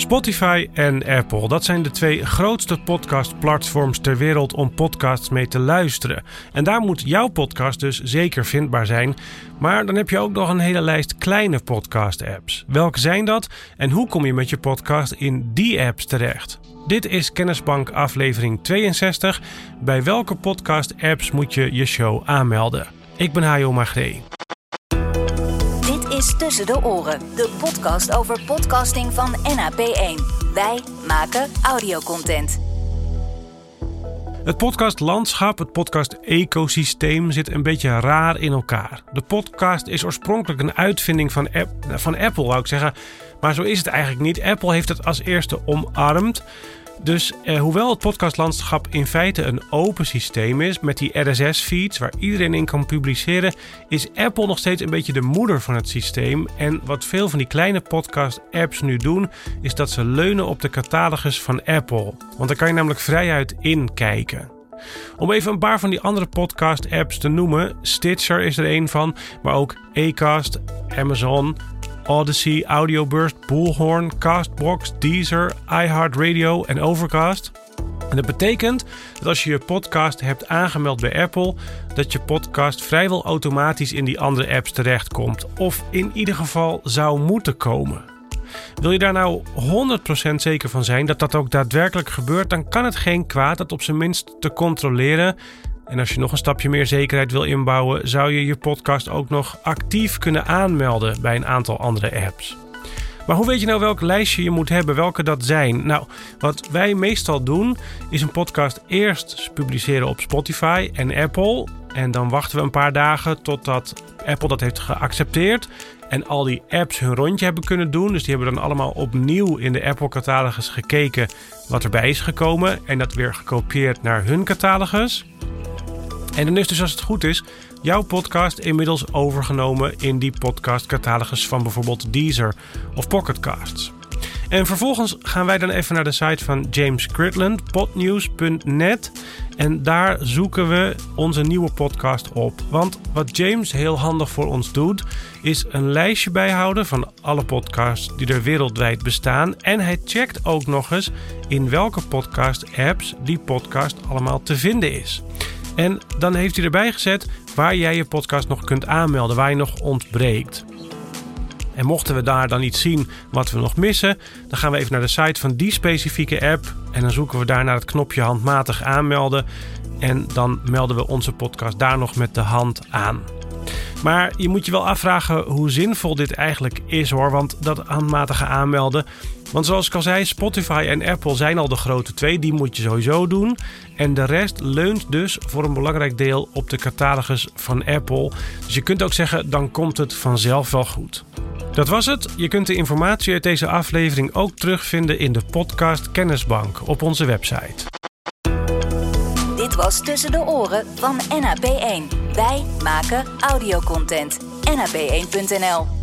Spotify en Apple, dat zijn de twee grootste podcastplatforms ter wereld om podcasts mee te luisteren. En daar moet jouw podcast dus zeker vindbaar zijn. Maar dan heb je ook nog een hele lijst kleine podcast-apps. Welke zijn dat en hoe kom je met je podcast in die apps terecht? Dit is Kennisbank aflevering 62. Bij welke podcast-apps moet je je show aanmelden? Ik ben Hajo Magree is Tussen de Oren, de podcast over podcasting van NAP1. Wij maken audiocontent. Het podcastlandschap, het podcast-ecosysteem zit een beetje raar in elkaar. De podcast is oorspronkelijk een uitvinding van, van Apple, wou ik zeggen. Maar zo is het eigenlijk niet. Apple heeft het als eerste omarmd. Dus eh, hoewel het podcastlandschap in feite een open systeem is met die RSS-feeds waar iedereen in kan publiceren, is Apple nog steeds een beetje de moeder van het systeem. En wat veel van die kleine podcast-apps nu doen, is dat ze leunen op de catalogus van Apple. Want daar kan je namelijk vrijuit in kijken. Om even een paar van die andere podcast-apps te noemen: Stitcher is er een van, maar ook Acast, Amazon, Odyssey, Audioburst, Bullhorn, Castbox, Deezer, iHeartRadio en Overcast. En dat betekent dat als je je podcast hebt aangemeld bij Apple, dat je podcast vrijwel automatisch in die andere apps terechtkomt. Of in ieder geval zou moeten komen. Wil je daar nou 100% zeker van zijn dat dat ook daadwerkelijk gebeurt, dan kan het geen kwaad dat op zijn minst te controleren en als je nog een stapje meer zekerheid wil inbouwen, zou je je podcast ook nog actief kunnen aanmelden bij een aantal andere apps. Maar hoe weet je nou welk lijstje je moet hebben, welke dat zijn? Nou, wat wij meestal doen, is een podcast eerst publiceren op Spotify en Apple. En dan wachten we een paar dagen totdat Apple dat heeft geaccepteerd. En al die apps hun rondje hebben kunnen doen. Dus die hebben dan allemaal opnieuw in de Apple-catalogus gekeken wat erbij is gekomen. En dat weer gekopieerd naar hun catalogus. En dan is dus als het goed is, jouw podcast inmiddels overgenomen in die podcastcatalogus van bijvoorbeeld Deezer of Pocketcasts. En vervolgens gaan wij dan even naar de site van James Critland, podnews.net. En daar zoeken we onze nieuwe podcast op. Want wat James heel handig voor ons doet, is een lijstje bijhouden van alle podcasts die er wereldwijd bestaan. En hij checkt ook nog eens in welke podcast-apps die podcast allemaal te vinden is. En dan heeft hij erbij gezet waar jij je podcast nog kunt aanmelden, waar je nog ontbreekt. En mochten we daar dan iets zien wat we nog missen, dan gaan we even naar de site van die specifieke app en dan zoeken we daar naar het knopje handmatig aanmelden en dan melden we onze podcast daar nog met de hand aan. Maar je moet je wel afvragen hoe zinvol dit eigenlijk is hoor, want dat handmatige aanmelden want zoals ik al zei, Spotify en Apple zijn al de grote twee. Die moet je sowieso doen. En de rest leunt dus voor een belangrijk deel op de catalogus van Apple. Dus je kunt ook zeggen, dan komt het vanzelf wel goed. Dat was het. Je kunt de informatie uit deze aflevering ook terugvinden in de podcast Kennisbank op onze website. Dit was Tussen de Oren van NAP1. Wij maken audiocontent. NAP1.nl